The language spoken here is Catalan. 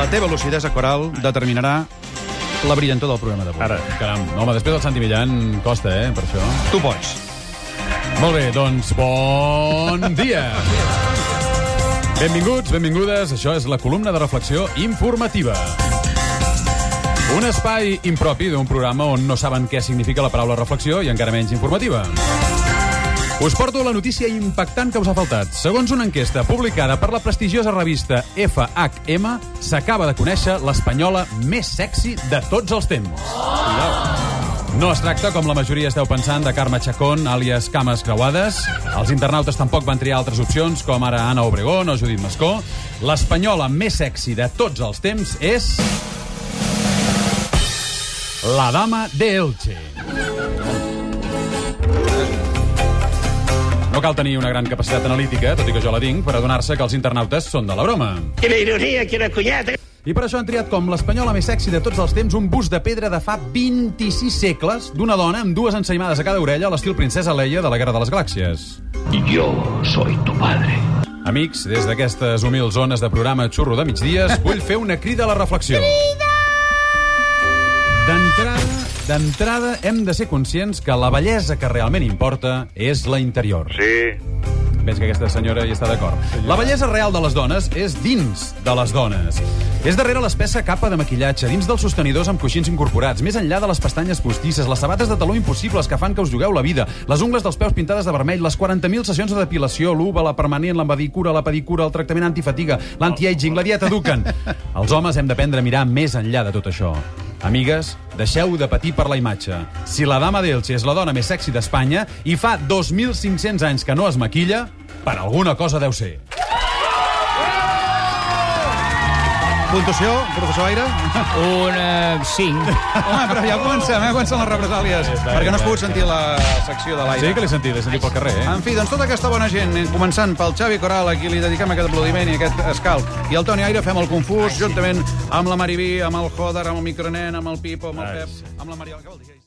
La teva lucidesa coral determinarà la brillantor del programa d'avui. Ara, caram. Home, després del Santi Millán costa, eh, per això. Tu pots. Molt bé, doncs bon dia. Benvinguts, benvingudes. Això és la columna de reflexió informativa. Un espai impropi d'un programa on no saben què significa la paraula reflexió i encara menys informativa. Us porto la notícia impactant que us ha faltat. Segons una enquesta publicada per la prestigiosa revista FHM, s'acaba de conèixer l'espanyola més sexy de tots els temps. No es tracta, com la majoria esteu pensant, de Carme Chacón, àlies cames creuades. Els internautes tampoc van triar altres opcions, com ara Anna Obregón o Judit Mascó. L'espanyola més sexy de tots els temps és... La dama de Elche. No cal tenir una gran capacitat analítica, tot i que jo la tinc, per adonar-se que els internautes són de la broma. Quina ironia, quina cunyata. I per això han triat com l'espanyola més sexy de tots els temps un bust de pedra de fa 26 segles d'una dona amb dues ensaïmades a cada orella a l'estil princesa Leia de la Guerra de les Galàxies. Yo soy tu padre. Amics, des d'aquestes humils zones de programa xurro de migdies, vull fer una crida a la reflexió. D'entrada, d'entrada hem de ser conscients que la bellesa que realment importa és la interior. Sí. Veig que aquesta senyora hi està d'acord. La bellesa real de les dones és dins de les dones. És darrere l'espessa capa de maquillatge, dins dels sostenidors amb coixins incorporats, més enllà de les pestanyes postisses, les sabates de taló impossibles que fan que us jugueu la vida, les ungles dels peus pintades de vermell, les 40.000 sessions de depilació, l'uva, la permanent, la medicura, la pedicura, el tractament antifatiga, l'anti-aging, la dieta Duken. Els homes hem d'aprendre a mirar més enllà de tot això. Amigues, deixeu de patir per la imatge. Si la dama d'Elche és la dona més sexy d'Espanya i fa 2.500 anys que no es maquilla, per alguna cosa deu ser. Puntuació, professor Aire? Un uh, 5. Home, però ja comencem, eh? Comencen les represàlies. perquè no has pogut sentir la secció de l'Aire. Sí que l'he sentit, l'he sentit pel carrer, eh? En fi, doncs tota aquesta bona gent, començant pel Xavi Coral, a qui li dediquem aquest aplaudiment i aquest escalp, i el Toni Aire fem el confús, juntament amb la Maribí, amb el Joder, amb el Micronen, amb el Pipo, amb el Ai, Pep, amb la Mariela. Què vol dir?